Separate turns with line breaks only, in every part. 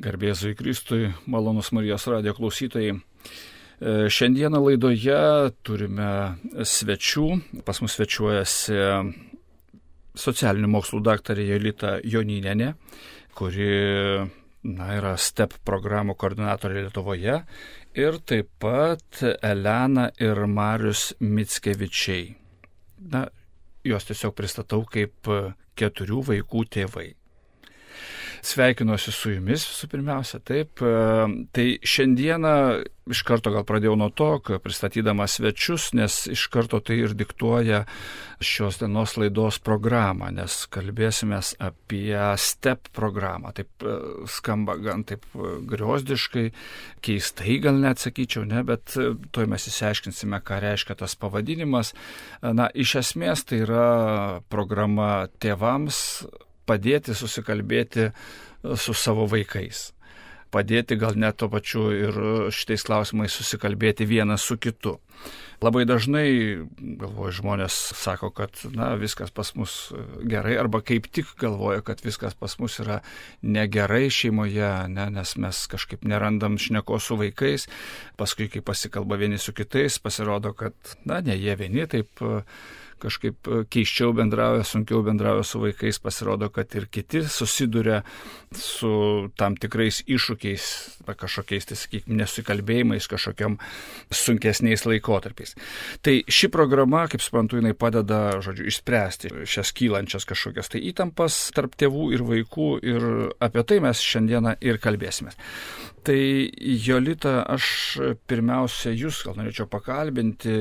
Garbėzui Kristui, malonus Marijos radio klausytojai. E, šiandieną laidoje turime svečių. Pas mus svečiuojasi socialinių mokslų daktarė Jolita Joninenė, kuri na, yra STEP programų koordinatorė Lietuvoje ir taip pat Elena ir Marius Mitskevičiai. Na, juos tiesiog pristatau kaip keturių vaikų tėvai. Sveikinuosi su jumis visų pirmiausia. Taip, e, tai šiandieną iš karto gal pradėjau nuo to, pristatydamas svečius, nes iš karto tai ir diktuoja šios dienos laidos programą, nes kalbėsime apie STEP programą. Taip e, skamba gan taip e, griozdiškai, keistai gal net sakyčiau, ne, bet toj mes įsiaiškinsime, ką reiškia tas pavadinimas. Na, iš esmės tai yra programa tėvams padėti susikalbėti e, su savo vaikais. Padėti gal net to pačiu ir šitais klausimais susikalbėti vienas su kitu. Labai dažnai, galvoju, žmonės sako, kad na, viskas pas mus gerai, arba kaip tik galvoja, kad viskas pas mus yra negerai šeimoje, ne, nes mes kažkaip nerandam šneko su vaikais, paskui, kai pasikalba vieni su kitais, pasirodo, kad, na, ne jie vieni taip kažkaip e, keiščiau bendrauja, sunkiau bendrauja su vaikais, pasirodo, kad ir kiti susiduria su tam tikrais iššūkiais, kažkokiais, tai sakykime, nesukalbėjimais, kažkokiam sunkesniais laikotarpiais. Tai ši programa, kaip suprantu, jinai padeda, žodžiu, išspręsti šias kylančias kažkokias tai įtampas tarp tėvų ir vaikų ir apie tai mes šiandieną ir kalbėsime. Tai Jolita, aš pirmiausia jūs gal norėčiau pakalbinti,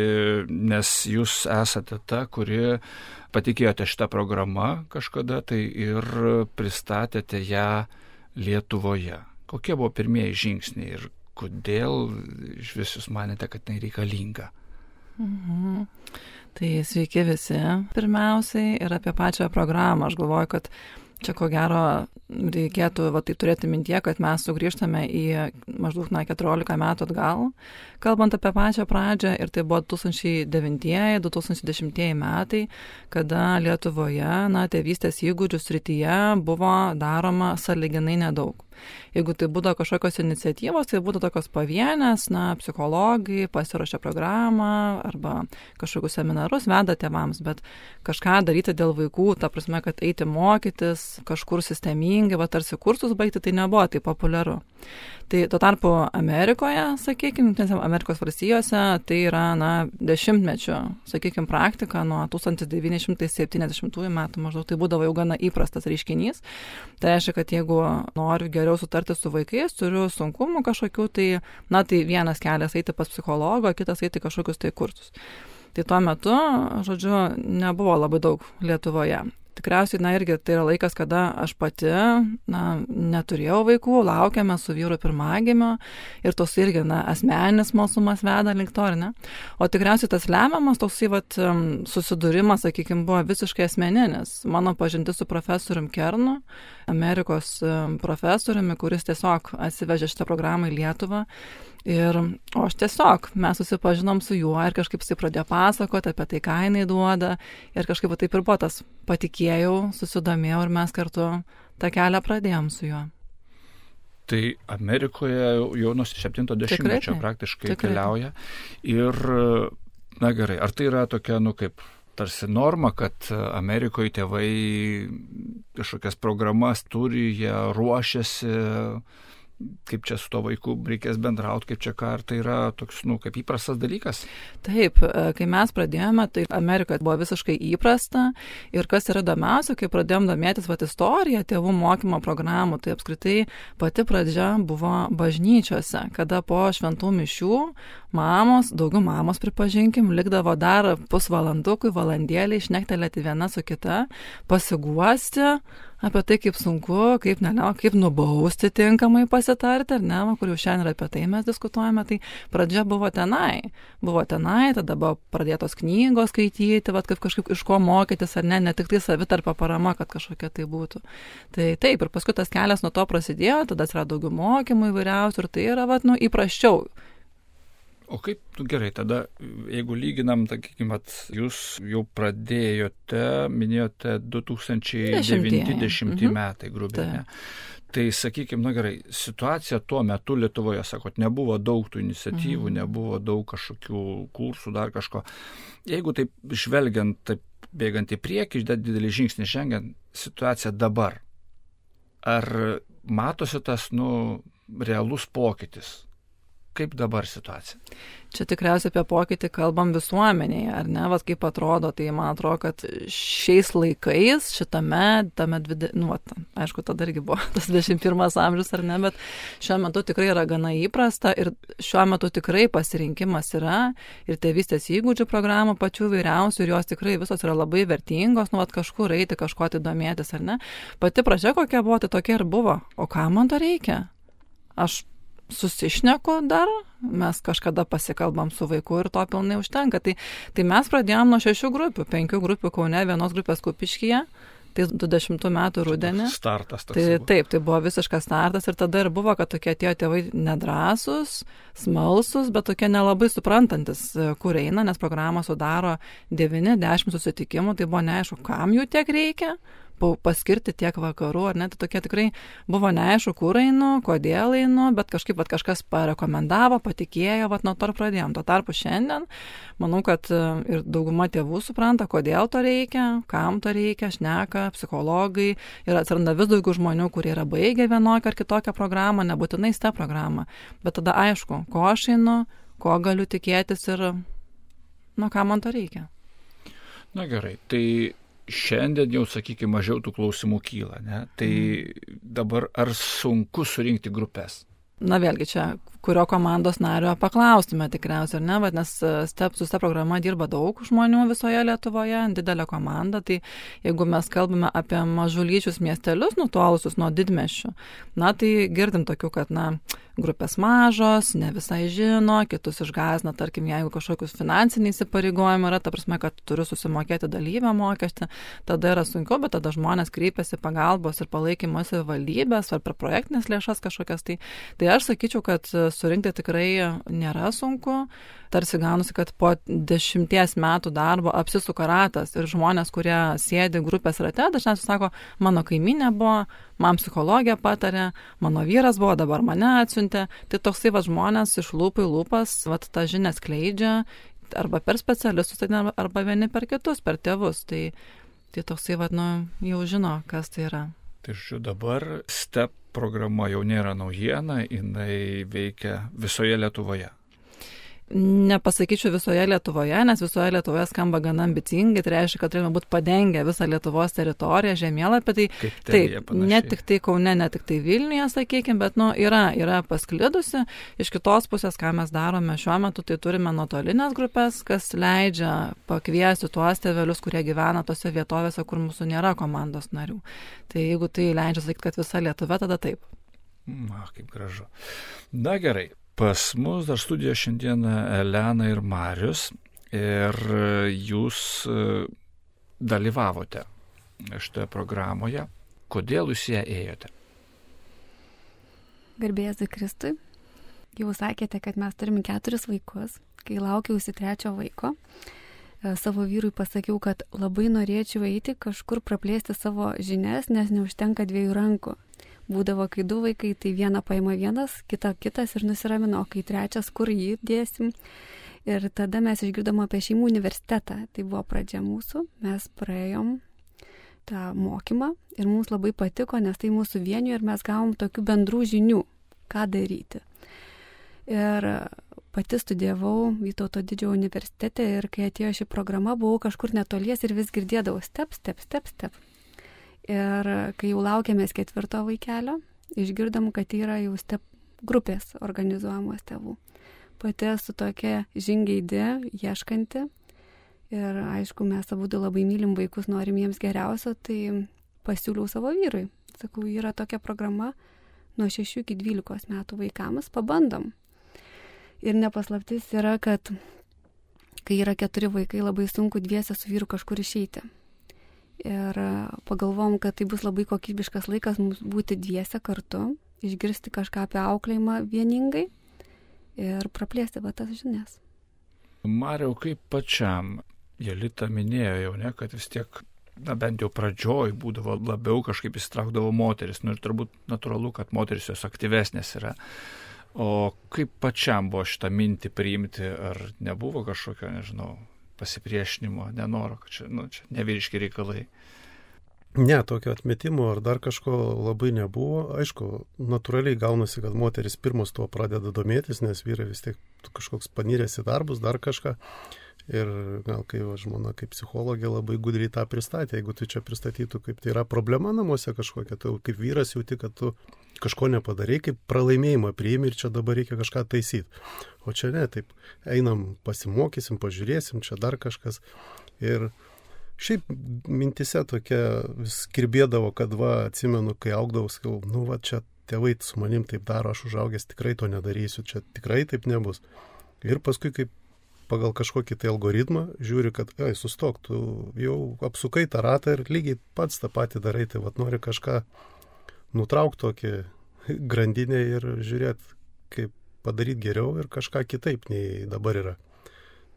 nes jūs esate ta, kuri patikėjote šitą programą kažkada tai ir pristatėte ją Lietuvoje. Kokie buvo pirmieji žingsniai ir kodėl iš vis jūs manėte, kad tai reikalinga?
Mhm. Tai sveiki visi pirmiausiai ir apie pačią programą. Aš galvoju, kad čia ko gero reikėtų va, tai turėti mintie, kad mes sugrįžtame į maždaug na, 14 metų atgal, kalbant apie pačią pradžią, ir tai buvo 2009-2010 metai, kada Lietuvoje, na, tėvystės įgūdžių srityje buvo daroma saliginai nedaug. Jeigu tai būtų kažkokios iniciatyvos, tai būtų tokios pavienės, na, psichologai pasiruošia programą arba kažkokius seminarus veda tėvams, bet kažką daryti dėl vaikų, ta prasme, kad eiti mokytis, kažkur sistemingai, va tarsi kursus baigti, tai nebuvo taip populiaru. Tai tuo tarpu Amerikoje, sakykime, Amerikos valstijose, tai yra, na, dešimtmečio, sakykime, praktika nuo 1970 metų maždaug tai būdavo jau gana įprastas reiškinys. Tai reiškia, kad jeigu noriu geriau sutarti su vaikais, turiu sunkumų kažkokių, tai, na, tai vienas kelias eiti pas psichologą, kitas eiti kažkokius tai kursus. Tai tuo metu, žodžiu, nebuvo labai daug Lietuvoje tikriausiai, na irgi tai yra laikas, kada aš pati, na, neturėjau vaikų, laukiame su vyru pirmagimio ir tos irgi, na, asmeninis malsumas veda link to, ne? O tikriausiai tas lemiamas toksai, vat, susidūrimas, sakykime, buvo visiškai asmeninis. Mano pažintis su profesorium Kernu, Amerikos profesoriumi, kuris tiesiog atsivežė šitą programą į Lietuvą. Ir, o aš tiesiog, mes susipažinom su juo ir kažkaip jisai pradėjo pasakoti apie tai, ką jinai duoda. Ir kažkaip taip ir buvo tas, patikėjau, susidomėjau ir mes kartu tą kelią pradėjom su juo.
Tai Amerikoje jau nuo 70-mečio praktiškai tikrai. keliauja. Ir, na gerai, ar tai yra tokia, nu kaip tarsi norma, kad Amerikoje tėvai kažkokias programas turi, jie ruošiasi kaip čia su to vaiku reikės bendrauti, kaip čia ką, ar tai yra toks, nu, kaip įprastas dalykas?
Taip, e, kai mes pradėjome, tai Amerikoje buvo visiškai įprasta ir kas yra įdomiausia, kai pradėjom domėtis vat istoriją tėvų mokymo programų, tai apskritai pati pradžia buvo bažnyčiose, kada po šventų mišių mamos, daugiau mamos pripažinkim, likdavo dar pusvalandukui, valandėlį išnektelėti viena su kita, pasiguosti apie tai, kaip sunku, kaip, ne, kaip nubausti tinkamai pasitarti, ar ne, kur jau šiandien apie tai mes diskutuojame, tai pradžia buvo tenai. Buvo tenai, tada buvo pradėtos knygos skaityti, vad kaip kažkaip iš ko mokytis, ar ne, ne tik tai savitarpio parama, kad kažkokia tai būtų. Tai taip, ir paskui tas kelias nuo to prasidėjo, tada atsirado daugiau mokymų įvairiausių ir tai yra, vad, nu, įprasčiau
O kaip, nu, gerai, tada, jeigu lyginam, sakykime, jūs jau pradėjote, minėjote 2090 mhm. metai, grubiai. Tai sakykime, na gerai, situacija tuo metu Lietuvoje, sakot, nebuvo daug tų iniciatyvų, mhm. nebuvo daug kažkokių kursų, dar kažko. Jeigu taip žvelgiant, taip bėgant į priekį, didelį žingsnį žengiant, situacija dabar. Ar matosi tas, nu, realus pokytis? Kaip dabar situacija?
Čia tikriausiai apie pokytį kalbam visuomenėje, ar ne, vad kaip atrodo, tai man atrodo, kad šiais laikais, šitame, tame, dvide, nu, vat, aišku, tada irgi buvo tas 21 amžius, ar ne, bet šiuo metu tikrai yra gana įprasta ir šiuo metu tikrai pasirinkimas yra ir tėvystės įgūdžių programų pačių vairiausių ir jos tikrai visos yra labai vertingos, nu, vat kažkur eiti, kažko tai domėtis, ar ne. Pati pradžia kokia buvo, tai tokia ir buvo. O ką man to reikia? Aš susišneku dar, mes kažkada pasikalbam su vaiku ir to pilnai užtenka. Tai, tai mes pradėjom nuo šešių grupių, penkių grupių Kaune, vienos grupės Kupiškyje. Tai 20 metų rudenį.
Startas tas.
Tai, taip, tai buvo visiškas startas ir tada ir buvo, kad tokie atėjo tėvai nedrasus, smalsus, bet tokie nelabai suprantantis, kur eina, nes programą sudaro 9-10 susitikimų, tai buvo neaišku, kam jų tiek reikia, paskirti tiek vakarų, ar ne, tai tokie tikrai buvo neaišku, kur einu, kodėl einu, bet kažkaip vat, kažkas parekomendavo, patikėjo, vat, nuo to ir pradėjom. Tuo tarpu šiandien, manau, kad e, ir dauguma tėvų supranta, kodėl to reikia, kam to reikia, šneka, psichologai ir atsiranda vis daugiau žmonių, kurie yra baigę vienokią ar kitokią programą, nebūtinai tą programą. Bet tada aišku, ko aš einu, ko galiu tikėtis ir, nu, ką man to reikia.
Na gerai, tai šiandien jau, sakykime, mažiau tų klausimų kyla. Ne? Tai mhm. dabar ar sunku surinkti grupės?
Na vėlgi čia, kurio komandos nario paklaustume tikriausiai, ar ne, bet nes e, step, su ta programa dirba daug žmonių visoje Lietuvoje, didelė komanda, tai jeigu mes kalbame apie mažulyčius miestelius nutolusius nuo didmešių, na tai girdim tokių, kad, na, grupės mažos, ne visai žino, kitus išgazina, tarkim, jeigu kažkokius finansiniai įsipareigojimai yra, ta prasme, kad turiu susimokėti dalyvę mokestį, tada yra sunku, bet tada žmonės kreipiasi pagalbos ir palaikymas į valdybės ar per projektinės lėšas kažkokias. Tai, tai aš sakyčiau, kad surinkti tikrai nėra sunku tarsi gaunasi, kad po dešimties metų darbo apsisuka ratas ir žmonės, kurie sėdi grupės rate, dažniausiai sako, mano kaiminė buvo, man psichologija patarė, mano vyras buvo, dabar mane atsiuntė. Tai toksai va žmonės iš lūpų į lūpas, va tą žinią skleidžia arba per specialistus, tai arba vieni per kitus, per tėvus. Tai, tai toksai va, nu, jau žino, kas tai yra.
Tai žiūrėjau, dabar STEP programa jau nėra naujiena, jinai veikia visoje Lietuvoje
nepasakyčiau visoje Lietuvoje, nes visoje Lietuvoje skamba gana ambicingai, tai reiškia, kad turime būti padengę visą Lietuvos teritoriją, žemėlapį, tai taip, ne tik tai Kaune, ne tik tai Vilniuje, sakykime, bet nu, yra, yra pasklidusi. Iš kitos pusės, ką mes darome šiuo metu, tai turime nuotolinės grupės, kas leidžia pakviesti tuos tėvelius, kurie gyvena tose vietovėse, kur mūsų nėra komandos narių. Tai jeigu tai leidžia sakyti, kad visa Lietuva, tada taip.
Na, kaip gražu. Na gerai, Pas mus dar studijoje šiandieną Elena ir Marius ir jūs e, dalyvavote šitoje programoje. Kodėl jūs ją ėjote?
Garbėjai Kristui. Jau sakėte, kad mes turime keturis vaikus. Kai laukiausi trečio vaiko, e, savo vyrui pasakiau, kad labai norėčiau eiti kažkur praplėsti savo žinias, nes neužtenka dviejų rankų būdavo, kai du vaikai, tai vieną paima vienas, kitą kitas ir nusiramino, o kai trečias, kur jį dėsim. Ir tada mes išgirdom apie šeimų universitetą. Tai buvo pradžia mūsų, mes praėjom tą mokymą ir mums labai patiko, nes tai mūsų vienijo ir mes gavom tokių bendrų žinių, ką daryti. Ir pati studijavau Vytauto didžiojo universitete ir kai atėjo ši programa, buvau kažkur netolies ir vis girdėdavau step, step, step, step. Ir kai jau laukiamės ketvirto vaikelio, išgirdom, kad yra jau step grupės organizuojamos tėvų. Pati esu tokia žingeidė, ieškanti. Ir aišku, mes abu labai mylim vaikus, norim jiems geriausio, tai pasiūliau savo vyrui. Sakau, yra tokia programa nuo 6 iki 12 metų vaikams, pabandom. Ir nepaslaptis yra, kad kai yra keturi vaikai, labai sunku dviese su vyru kažkur išeiti. Ir pagalvom, kad tai bus labai kokybiškas laikas mums būti dviese kartu, išgirsti kažką apie auklėjimą vieningai ir praplėsti va tas žinias.
Mariau, kaip pačiam, Jelita minėjo jau, ne, kad vis tiek na bent jau pradžioj būdavo labiau kažkaip įsitraukdavo moteris. Nu ir turbūt natūralu, kad moteris jos aktyvesnės yra. O kaip pačiam buvo šitą mintį priimti, ar nebuvo kažkokio, nežinau, pasipriešinimo, nenoro, kad čia, nu, čia nevyriški reikalai.
Ne, tokio atmetimo ar dar kažko labai nebuvo. Aišku, natūraliai gaunasi, kad moteris pirmos tuo pradeda domėtis, nes vyrai vis tiek kažkoks paniręs į darbus, dar kažką. Ir gal kai va, žmona kaip psichologė labai gudriai tą pristatė, jeigu tu čia pristatytų, kaip tai yra problema namuose kažkokia, tu kaip vyras jauti, kad tu kažko nepadarai, kaip pralaimėjimą priimi ir čia dabar reikia kažką taisyti. O čia ne, taip, einam, pasimokysim, pažiūrėsim, čia dar kažkas. Ir šiaip mintise tokia vis kirbėdavo, kad va, atsimenu, kai augdavau, sakau, nu va, čia tėvai su manim taip daro, aš užaugęs tikrai to nedarysiu, čia tikrai taip nebus. Ir paskui, kaip pagal kažkokį tai algoritmą, žiūri, kad, ai, sustok, tu jau apsukai tą ratą ir lygiai pats tą patį darai, tai vad nori kažką nutraukti tokį grandinę ir žiūrėti, kaip padaryti geriau ir kažką kitaip nei dabar yra.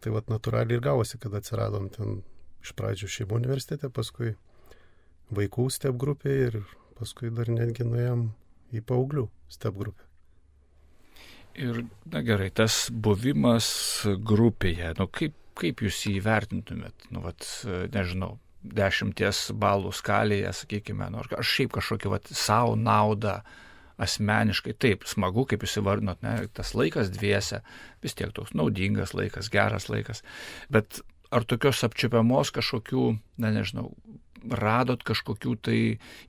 Tai vad natūraliai ir gavosi, kad atsiradom ten iš pradžių šeimų universitete, paskui vaikų step grupėje ir paskui dar netgi nuėjom į paauglių step grupę.
Ir, na gerai, tas buvimas grupėje, nu kaip, kaip jūs jį įvertintumėt, nu, vat, nežinau, dešimties balų skalėje, sakykime, nu, ar šiaip kažkokį, vat, savo naudą asmeniškai, taip, smagu, kaip jūs įvardinot, ne, tas laikas dviese, vis tiek toks naudingas laikas, geras laikas, bet ar tokios apčiupiamos kažkokių, na nežinau, radot kažkokių tai,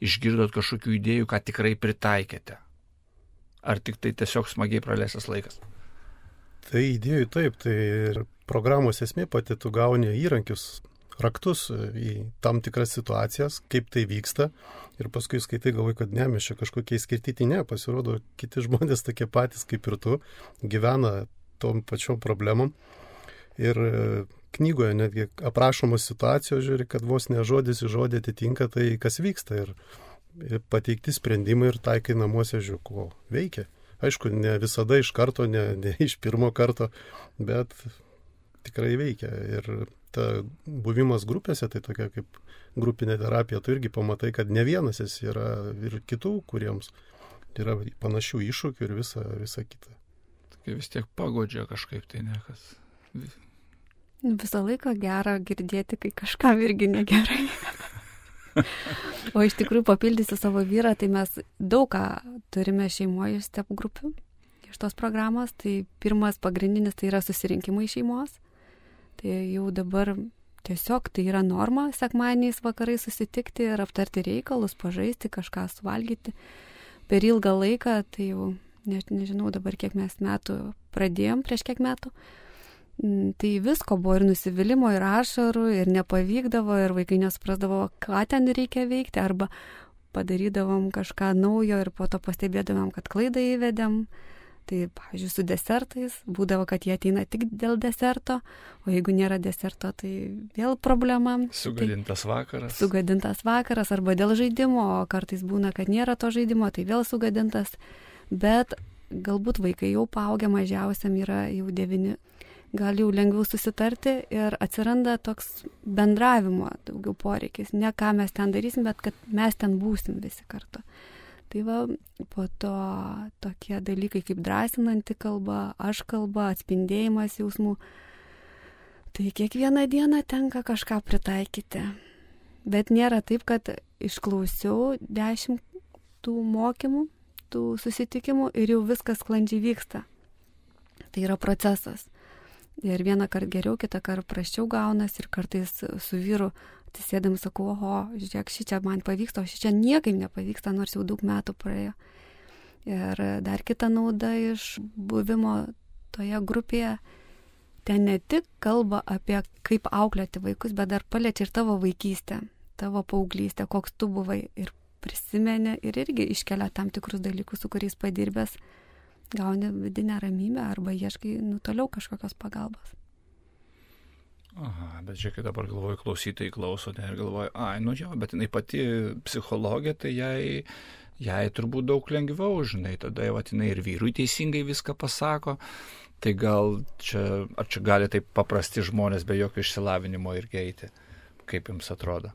išgirdot kažkokių idėjų, ką tikrai pritaikėte? Ar tik tai tiesiog smagiai praleistas laikas?
Tai idėjų taip, tai ir programos esmė pati tu gauni įrankius, raktus į tam tikras situacijas, kaip tai vyksta ir paskui skaitai galvoj, kad ne, mes čia kažkokie skirtyti, ne, pasirodo, kiti žmonės tokie patys kaip ir tu, gyvena tom pačiom problemom. Ir e, knygoje netgi aprašomos situacijos, žiūri, kad vos ne žodis į žodį atitinka tai, kas vyksta. Ir pateikti sprendimai ir taikai namuose žiūrėk, veikia. Aišku, ne visada iš karto, ne, ne iš pirmo karto, bet tikrai veikia. Ir ta buvimas grupėse, tai tokia kaip grupinė terapija, tu irgi pamatai, kad ne vienas esi, yra ir kitų, kuriems yra panašių iššūkių ir visa, visa kita.
Tokia vis tiek pagodžia kažkaip tai nekas.
Visą laiką gera girdėti, kai kažkam irgi negerai. o iš tikrųjų papildysiu savo vyrą, tai mes daug ką turime šeimoje iš step grupių, iš tos programos. Tai pirmas pagrindinis tai yra susirinkimai šeimos. Tai jau dabar tiesiog tai yra norma sekmaniais vakarai susitikti ir aptarti reikalus, pažaisti, kažką suvalgyti. Per ilgą laiką, tai jau ne, nežinau dabar kiek mes metų pradėjom, prieš kiek metų, Mm, tai visko buvo ir nusivylimų, ir ašarų, ir nepavykdavo, ir vaikai nesuprasdavo, ką ten reikia veikti, arba padarydavom kažką naujo ir po to pastebėdavom, kad klaidą įvedėm. Tai, pavyzdžiui, su desertais būdavo, kad jie ateina tik dėl deserto, o jeigu nėra deserto, tai vėl problema.
Sugadintas
tai,
vakaras.
Sugadintas vakaras arba dėl žaidimo, o kartais būna, kad nėra to žaidimo, tai vėl sugadintas. Bet galbūt vaikai jau paaugę mažiausiam yra jau 9 gal jau lengviau susitarti ir atsiranda toks bendravimo daugiau poreikis. Ne ką mes ten darysim, bet kad mes ten būsim visi kartu. Tai va, po to tokie dalykai kaip drąsinanti kalba, aš kalba, atspindėjimas jausmų. Tai kiekvieną dieną tenka kažką pritaikyti. Bet nėra taip, kad išklausiau dešimt tų mokymų, tų susitikimų ir jau viskas sklandžiai vyksta. Tai yra procesas. Ir vieną kartą geriau, kitą kartą praščiau gaunas ir kartais su vyru atsisėdam sakau, oho, žiūrėk, ši čia man pavyksta, o ši čia niekaip nepavyksta, nors jau daug metų praėjo. Ir dar kita nauda iš buvimo toje grupėje, ten ne tik kalba apie kaip auklėti vaikus, bet dar paliečia ir tavo vaikystę, tavo paauglystę, koks tu buvai ir prisimeni ir irgi iškelia tam tikrus dalykus, su kuriais padirbęs gauni vidinę ramybę arba ieškai nu toliau kažkokios pagalbos.
Aha, bet žiūrėk, dabar galvoju, klausytojai klauso tai ir galvoju, ai, nu jo, bet jinai pati psichologė, tai jai, jai turbūt daug lengviau, žinai, tada jau jinai ir vyrui teisingai viską pasako, tai gal čia, ar čia gali taip paprasti žmonės be jokio išsilavinimo ir eiti, kaip jums atrodo?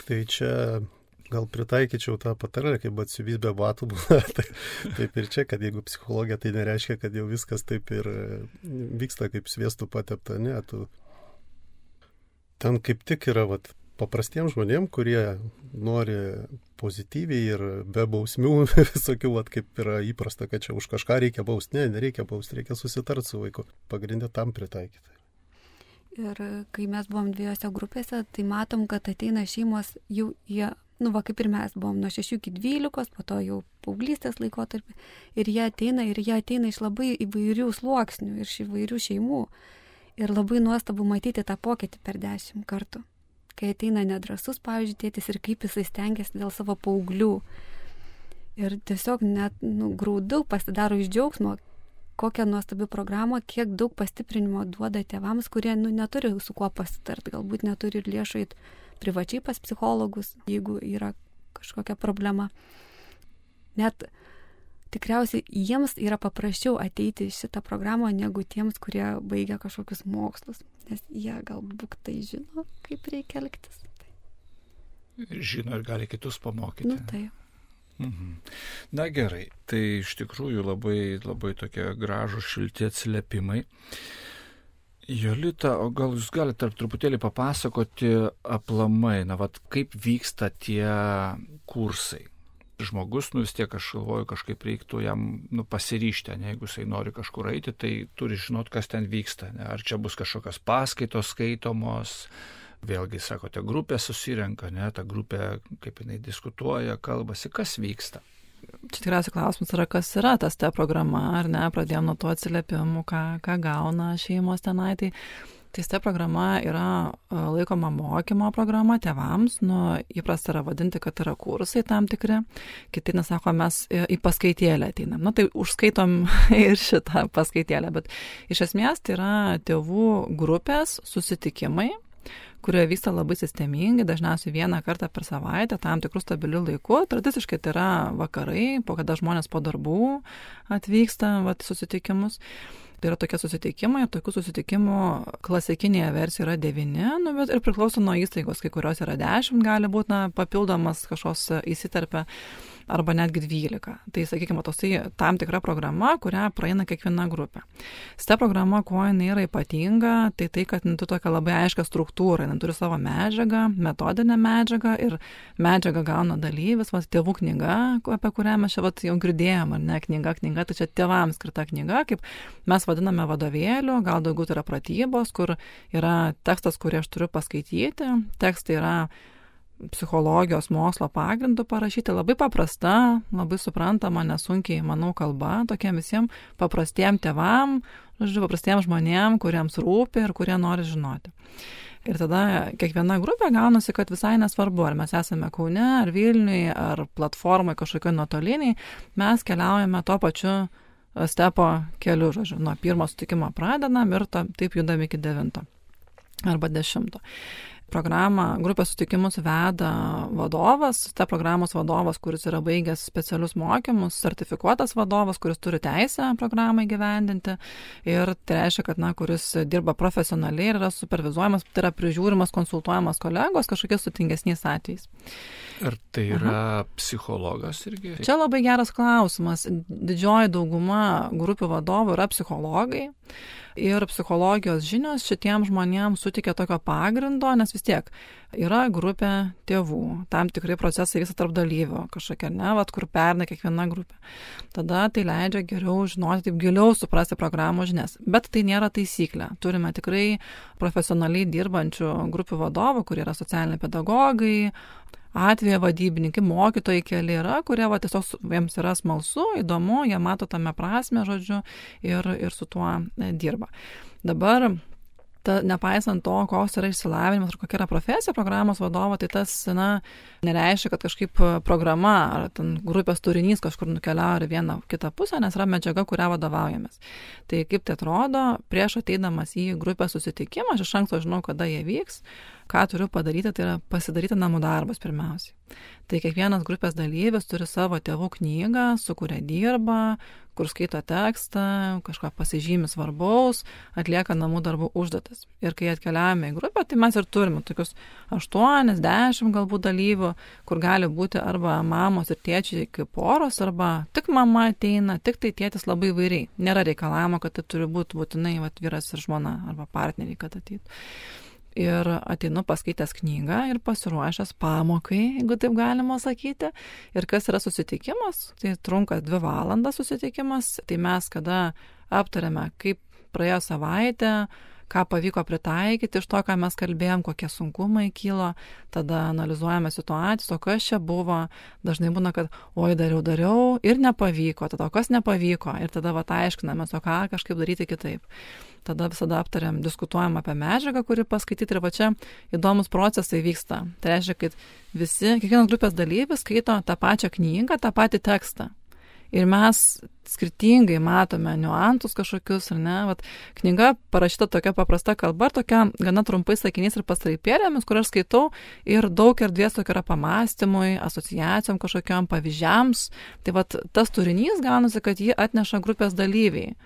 Tai čia gal pritaikyčiau tą patarlę, kaip atsiuvys be batų būna. tai, taip ir čia, kad jeigu psichologija, tai nereiškia, kad jau viskas taip ir e, vyksta kaip sviestų patepta. Ne, tu... Ten kaip tik yra vat, paprastiems žmonėms, kurie nori pozityviai ir be bausmių, visokių, vat, kaip yra įprasta, kad čia už kažką reikia bausti. Ne, nereikia bausti, reikia susitarti su vaiku. Pagrindė tam pritaikyti.
Ir kai mes buvom dviejose grupėse, tai matom, kad ateina šeimos jau jie nu va kaip ir mes buvom nuo 6 iki 12, po to jau paauglystės laikotarpį. Ir jie ateina, ir jie ateina iš labai įvairių sluoksnių, iš įvairių šeimų. Ir labai nuostabu matyti tą pokytį per dešimt kartų. Kai ateina nedrasus, pavyzdžiui, tėtis ir kaip jisai stengiasi dėl savo paauglių. Ir tiesiog net nu, grūdau pasidaro iš džiaugsmo, kokią nuostabią programą, kiek daug pastiprinimo duoda tėvams, kurie nu, neturi su kuo pasitart, galbūt neturi ir lėšų įt privačiai pas psichologus, jeigu yra kažkokia problema. Net tikriausiai jiems yra paprasčiau ateiti į šitą programą negu tiems, kurie baigia kažkokius mokslus, nes jie galbūt tai žino, kaip reikia elgtis.
Žino ir gali kitus pamokyti.
Nu, tai.
Mhm. Na gerai, tai iš tikrųjų labai, labai tokie gražų šilti atsiliepimai. Jolita, o gal jūs galite truputėlį papasakoti aplamai, na, vad, kaip vyksta tie kursai? Žmogus, nu vis tiek aš galvoju, kažkaip reiktų jam nu, pasiryšti, ne, jeigu jisai nori kažkur eiti, tai turi žinot, kas ten vyksta. Ne, ar čia bus kažkokios paskaitos skaitomos, vėlgi, sakote, grupė susirenka, ne, ta grupė, kaip jinai diskutuoja, kalbasi, kas vyksta
čia tikriausiai klausimas yra, kas yra tas ta programa, ar ne, pradėjom nuo to atsiliepimų, ką, ką gauna šeimos tenai. Tai Tai ta programa yra laikoma mokymo programa tėvams, nu, įprasta yra vadinti, kad yra kursai tam tikri, kiti nesako, mes į paskaitėlę ateinam. Na tai užskaitom ir šitą paskaitėlę, bet iš esmės tai yra tėvų grupės susitikimai, kurie vyksta labai sistemingai, dažniausiai vieną kartą per savaitę, tam tikrų stabilių laikų. Tradiciškai tai yra vakarai, po kada žmonės po darbų atvyksta vat, susitikimus. Tai yra tokie susitikimai ir tokių susitikimų klasikinėje versijoje yra devyni, nu, bet ir priklauso nuo įstaigos, kai kurios yra dešimt, gali būti na, papildomas kažkoks įsiterpia arba netgi 12. Tai, sakykime, tos tai tam tikra programa, kurią praeina kiekviena grupė. Ste programa, kuo jinai yra ypatinga, tai tai, kad jinai turi tokią labai aiškę struktūrą, jinai turi savo medžiagą, metodinę medžiagą ir medžiagą gauna dalyvis, va, tėvų knyga, apie kurią mes čia va, jau girdėjom, ar ne, knyga, knyga, tai čia tėvams skirta knyga, kaip mes vadiname vadovėliu, gal daugiau tai yra pratybos, kur yra tekstas, kurį aš turiu paskaityti, tekstai yra psichologijos mokslo pagrindu parašyti labai paprasta, labai suprantama, nesunkiai, manau, kalba tokiem visiems paprastiem tėvam, žodžiu, paprastiem žmonėm, kuriems rūpi ir kurie nori žinoti. Ir tada kiekviena grupė gaunasi, kad visai nesvarbu, ar mes esame Kaune, ar Vilniui, ar platformai kažkokio nuotoliniai, mes keliaujame tuo pačiu stepo keliu, žodžiu, nuo pirmo sutikimo pradedam ir to, taip judam iki devinto arba dešimto programą, grupės sutikimus veda vadovas, ta programos vadovas, kuris yra baigęs specialius mokymus, sertifikuotas vadovas, kuris turi teisę programą įgyvendinti ir tai reiškia, kad, na, kuris dirba profesionaliai ir yra supervizuojamas, tai yra prižiūrimas, konsultuojamas kolegos kažkokiais sutingesniais atvejais.
Ar tai yra Aha. psichologas irgi?
Čia labai geras klausimas. Didžioji dauguma grupių vadovų yra psichologai ir psichologijos žinios šitiem žmonėms suteikia tokio pagrindo, nes vis tiek yra grupė tėvų, tam tikrai procesai vyksta tarp dalyvių, kažkokia, ne, vat, kur perna kiekviena grupė. Tada tai leidžia geriau žinoti, taip giliau suprasti programų žinias. Bet tai nėra taisyklė. Turime tikrai profesionaliai dirbančių grupių vadovų, kurie yra socialiniai pedagogai, atveju vadybininkai, mokytojai keli yra, kurie va, tiesiog jiems yra smalsu, įdomu, jie mato tame prasme, žodžiu, ir, ir su tuo e, dirba. Dabar ta, nepaisant to, koks yra išsilavinimas ar kokia yra profesija programos vadovo, tai tas, na, nereiškia, kad kažkaip programa ar ten grupės turinys kažkur nukeliauja į vieną kitą pusę, nes yra medžiaga, kurią vadovaujamės. Tai kaip tai atrodo, prieš ateidamas į grupės susitikimą, aš iš anksto žinau, kada jie vyks, ką turiu padaryti, tai yra pasidaryti namų darbus pirmiausiai. Tai kiekvienas grupės dalyvis turi savo tėvų knygą, su kuria dirba, kur skaito tekstą, kažką pasižymi svarbaus, atlieka namų darbų užduotis. Ir kai atkeliavame į grupę, tai mes ir turime tokius 8-10 galbūt dalyvių, kur gali būti arba mamos ir tėčiai kaip poros, arba tik mama ateina, tik tai tėtis labai vairiai. Nėra reikalavimo, kad tai turi būti būtinai vat, vyras ir žmona arba partneriai, kad ateitų ir ateinu paskaitęs knygą ir pasiruošęs pamokai, jeigu taip galima sakyti. Ir kas yra susitikimas, tai trunka dvi valandas susitikimas, tai mes kada aptarėme, kaip praėjo savaitę, ką pavyko pritaikyti iš to, ką mes kalbėjom, kokie sunkumai kilo, tada analizuojame situacijas, o kas čia buvo. Dažnai būna, kad oi dariau, dariau ir nepavyko, tada kas nepavyko ir tada va aiškinamės, o ką kažkaip daryti kitaip. Tada visada aptariam, diskutuojam apie medžiagą, kuri paskaityti ir va čia įdomus procesai vyksta. Tai reiškia, kad visi, kiekvienas grupės dalyvis skaito tą pačią knygą, tą patį tekstą ir mes skirtingai matome niuansus kažkokius, ar ne. Vat knyga parašyta tokia paprasta kalba, tokia gana trumpai sakiniais ir pastraipėlėmis, kur aš skaitau ir daug erdvės tokio yra pamastymui, asociacijom kažkokiam pavyzdžiams. Tai vat tas turinys gaunasi, kad jį atneša grupės dalyviai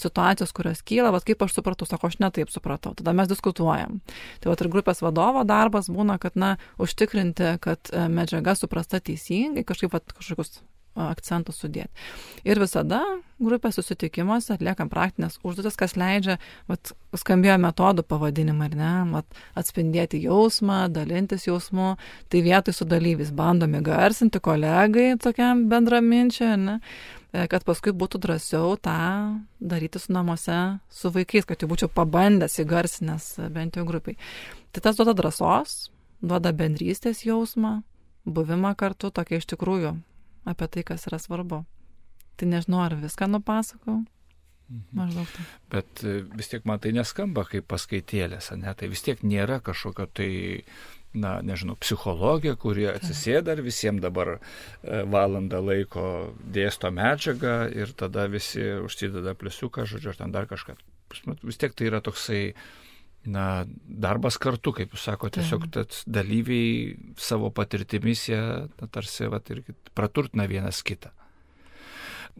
situacijos, kurios kyla, vad kaip aš supratau, sako, aš netaip supratau, tada mes diskutuojam. Tai vad ir grupės vadovo darbas būna, kad, na, užtikrinti, kad e, medžiaga suprasta teisingai, kažkaip, vat, kažkokius akcentus sudėti. Ir visada grupės susitikimuose atliekam praktinės užduotis, kas leidžia, vat, skambėjo metodų pavadinimą, ar ne, vat, atspindėti jausmą, dalintis jausmu, tai vietoj su dalyvis bandomi garsinti kolegai tokiam bendraminčiui, ne, e, kad paskui būtų drąsiau tą daryti su namuose, su vaikais, kad jau būčiau pabandęs įgarsinęs bent jau grupiai. Tai tas duoda drąsos, duoda bendrystės jausmą, buvimą kartu, tokia iš tikrųjų apie tai, kas yra svarbu. Tai nežinau, ar viską nupasakau. Mhm. Maždaug tai.
Bet e, vis tiek man tai neskamba kaip paskaitėlės, ne? Tai vis tiek nėra kažkokio tai, na, nežinau, psichologija, kuri atsisėda ir visiems dabar e, valandą laiko dėsto medžiagą ir tada visi užsideda pliusiuką, žodžiu, ar ten dar kažką. Vis tiek tai yra toksai, na, darbas kartu, kaip jūs sakote, tiesiog tad dalyviai savo patirtimis jie na, tarsi va, ir praturtina vienas kitą.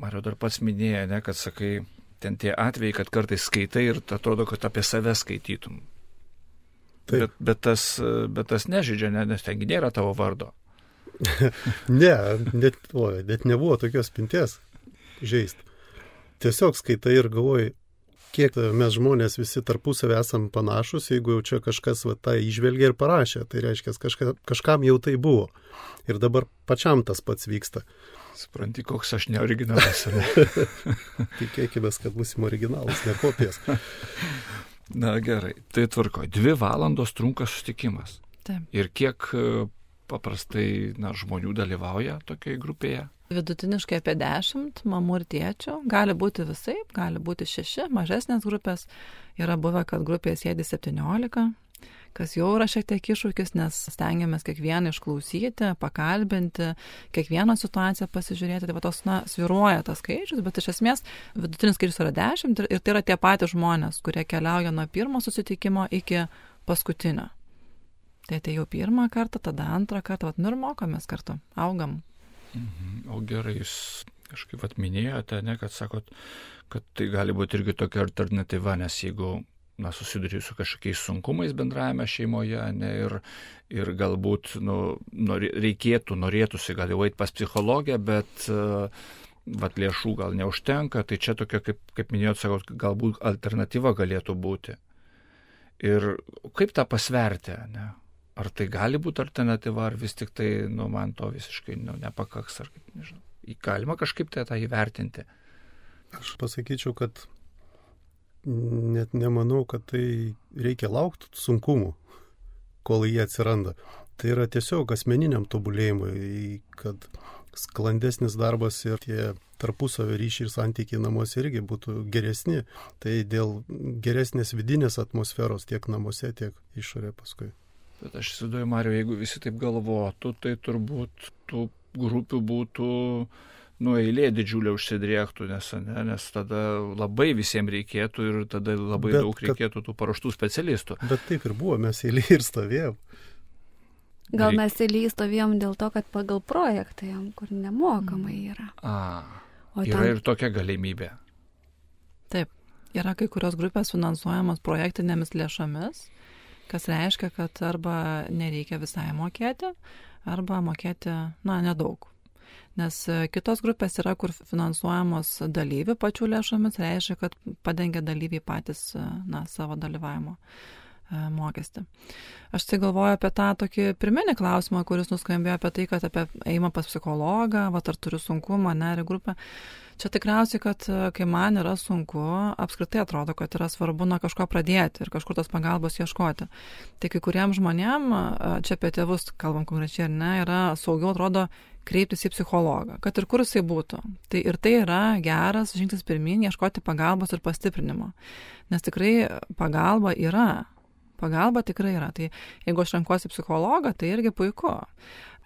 Mario dar pats minėjo, ne, kad sakai, ten tie atvejai, kad kartais skaitai ir atrodo, kad apie save skaitytum. Taip. Bet, bet, tas, bet tas nežydžia, ne, nes tengi nėra tavo vardo.
ne, net, o, net nebuvo tokios pinties žaisti. Tiesiog skaitai ir galvoji, kiek mes žmonės visi tarpusavį esam panašus, jeigu jau čia kažkas va, tą išvelgia ir parašė, tai reiškia, kažka, kažkam jau tai buvo. Ir dabar pačiam tas pats vyksta.
Supranti, koks aš neoriginalus.
Tikėkime, kad būsim originalus, ne kopijas.
Na gerai, tai tvarko. Dvi valandos trunka susitikimas.
Taip.
Ir kiek paprastai na, žmonių dalyvauja tokioje grupėje?
Vidutiniškai apie 10 mamų ir tėčių. Gali būti visai, gali būti 6, mažesnės grupės. Yra buvę, kad grupėje sėdi 17, kas jau yra šiek tiek iššūkis, nes stengiamės kiekvieną išklausyti, pakalbinti, kiekvieną situaciją pasižiūrėti. Tai va tos, na, sviruoja tas skaičius, bet iš esmės vidutinis skaičius yra 10 ir tai yra tie patys žmonės, kurie keliauja nuo pirmo susitikimo iki paskutinio. Tai tai jau pirmą kartą, tada antrą kartą, vat, nu ir mokomės kartu, augam.
Mhm. O gerai, jūs kažkaip atminėjote, ne, kad sakot, kad tai gali būti irgi tokia alternatyva, nes jeigu na, susiduri su kažkokiais sunkumais bendrajame šeimoje ne, ir, ir galbūt nu, nor, reikėtų, norėtųsi gal jau eiti pas psichologę, bet uh, vat, lėšų gal neužtenka, tai čia tokia, kaip, kaip minėjot, sakot, galbūt alternatyva galėtų būti. Ir kaip tą pasverti, ne? Ar tai gali būti alternatyva, ar vis tik tai, nu, man to visiškai nu, nepakaks, ar kaip, nežinau. Galima kažkaip tai tą įvertinti.
Aš pasakyčiau, kad net nemanau, kad tai reikia laukti sunkumų, kol jie atsiranda. Tai yra tiesiog asmeniniam tobulėjimui, kad sklandesnis darbas ir tie tarpusavio ryšiai ir santykiai namuose irgi būtų geresni. Tai dėl geresnės vidinės atmosferos tiek namuose, tiek išorė paskui.
Bet aš įsivaizduoju, Mario, jeigu visi taip galvotų, tai turbūt tų grupių būtų, nu, eilė didžiulė užsidriektų, nes, ne, nes tada labai visiems reikėtų ir tada labai bet, daug reikėtų tų paruoštų specialistų.
Bet taip ir buvo, mes eilė ir stovėjom.
Gal mes eilė stovėjom dėl to, kad pagal projektą jam, kur nemokamai yra.
A, o yra ten... ir tokia galimybė.
Taip, yra kai kurios grupės finansuojamos projektinėmis lėšomis, kas reiškia, kad arba nereikia visai mokėti, arba mokėti, na, nedaug. Nes e, kitos grupės yra, kur finansuojamos dalyvių pačių lėšomis, reiškia, kad padengia dalyviai patys e, na, savo dalyvavimo mokestį. Aš tai galvoju apie tą tokį pirminį klausimą, kuris nuskambėjo apie tai, kad apie eimą pas psichologą, va, ar turiu sunkumą, nerį grupę. Čia tikriausiai, kad kai man yra sunku, apskritai atrodo, kad yra svarbu nuo kažko pradėti ir kažkur tos pagalbos ieškoti. Tai kai kuriem žmonėm, čia apie tėvus kalbam konkrečiai ar ne, yra saugiau atrodo kreiptis į psichologą, kad ir kur jisai būtų. Tai ir tai yra geras žingsnis pirmin, ieškoti pagalbos ir pastiprinimo. Nes tikrai pagalba yra. Pagalba tikrai yra. Tai jeigu aš renkuosi psichologą, tai irgi puiku.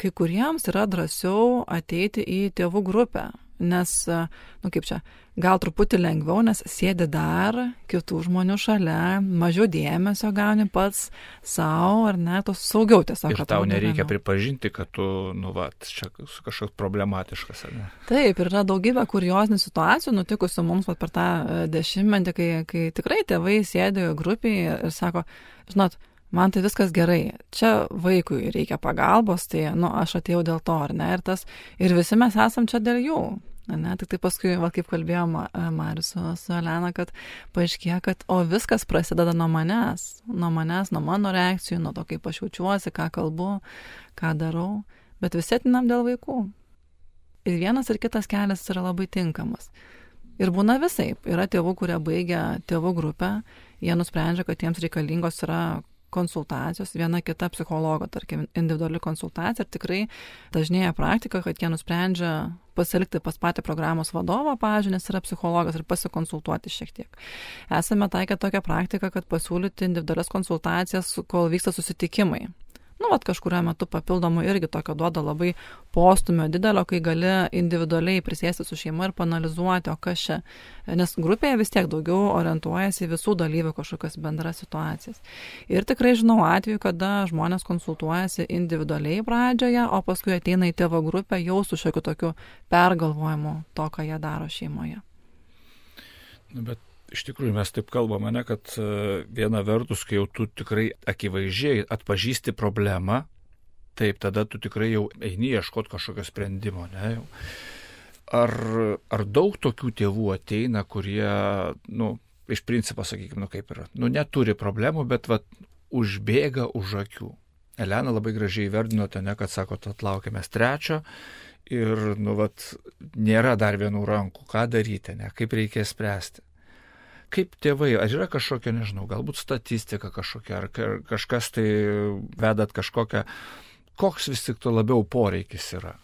Kai kuriems yra drąsiau ateiti į tėvų grupę, nes, nu kaip čia, gal truputį lengviau, nes sėdi dar kitų žmonių šalia, mažiau dėmesio gauni pats savo, ar ne, tos saugiau tiesiog.
Ir tau nereikia pripažinti, kad tu, nu, va, čia kažkoks problematiškas, ar ne?
Taip, ir yra daugybė kuriozinių situacijų nutikusių mums per tą e, dešimtmetį, kai, kai tikrai tėvai sėdi grupiai ir sako, žinot, man tai viskas gerai, čia vaikui reikia pagalbos, tai, nu, aš atėjau dėl to, ar ne, ir tas, ir visi mes esam čia dėl jų. Ne, tik tai paskui, va, kaip kalbėjom Marius su, su Elena, kad paaiškėjo, kad o viskas prasideda nuo manęs, nuo manęs, nuo mano reakcijų, nuo to, kaip aš jaučiuosi, ką kalbu, ką darau, bet visi atinam dėl vaikų. Ir vienas ir kitas kelias yra labai tinkamas. Ir būna visai. Yra tėvų, kurie baigia tėvų grupę, jie nusprendžia, kad jiems reikalingos yra konsultacijos, viena kita psichologo, tarkim, individuali konsultacija ir tikrai dažnėja praktika, kad jie nusprendžia pasilikti pas patį programos vadovą, nes yra psichologas ir pasikonsultuoti šiek tiek. Esame taikę tokią praktiką, kad pasiūlyti individualias konsultacijas, kol vyksta susitikimai nu, vat kažkurio metu papildomų irgi tokio duoda labai postumio didelio, kai gali individualiai prisėsti su šeima ir panalizuoti, o kas čia. Nes grupėje vis tiek daugiau orientuojasi visų dalyvių kažkokias bendras situacijas. Ir tikrai žinau atveju, kada žmonės konsultuojasi individualiai pradžioje, o paskui ateina į tėvo grupę jau su šiokiu tokiu pergalvojimu to, ką jie daro šeimoje.
Nu, bet iš tikrųjų mes taip kalbame, ne, kad e, viena vertus, kai jau tu tikrai akivaizdžiai atpažįsti problemą, taip tada tu tikrai jau eini ieškoti kažkokio sprendimo. Ne, jau. Ar, ar daug tokių tėvų ateina, kurie, nu, iš principo, sakykime, nu kaip yra, nu, neturi problemų, bet vat, užbėga už akių. Elena labai gražiai įvardinote, ne, kad sako, atlaukiame trečio ir, nu, vat, nėra dar vienų rankų, ką daryti, ne, kaip reikia spręsti kaip tėvai, ar yra kažkokia, nežinau, galbūt statistika kažkokia, ar kažkas tai vedat kažkokią, koks vis tik to labiau poreikis yra?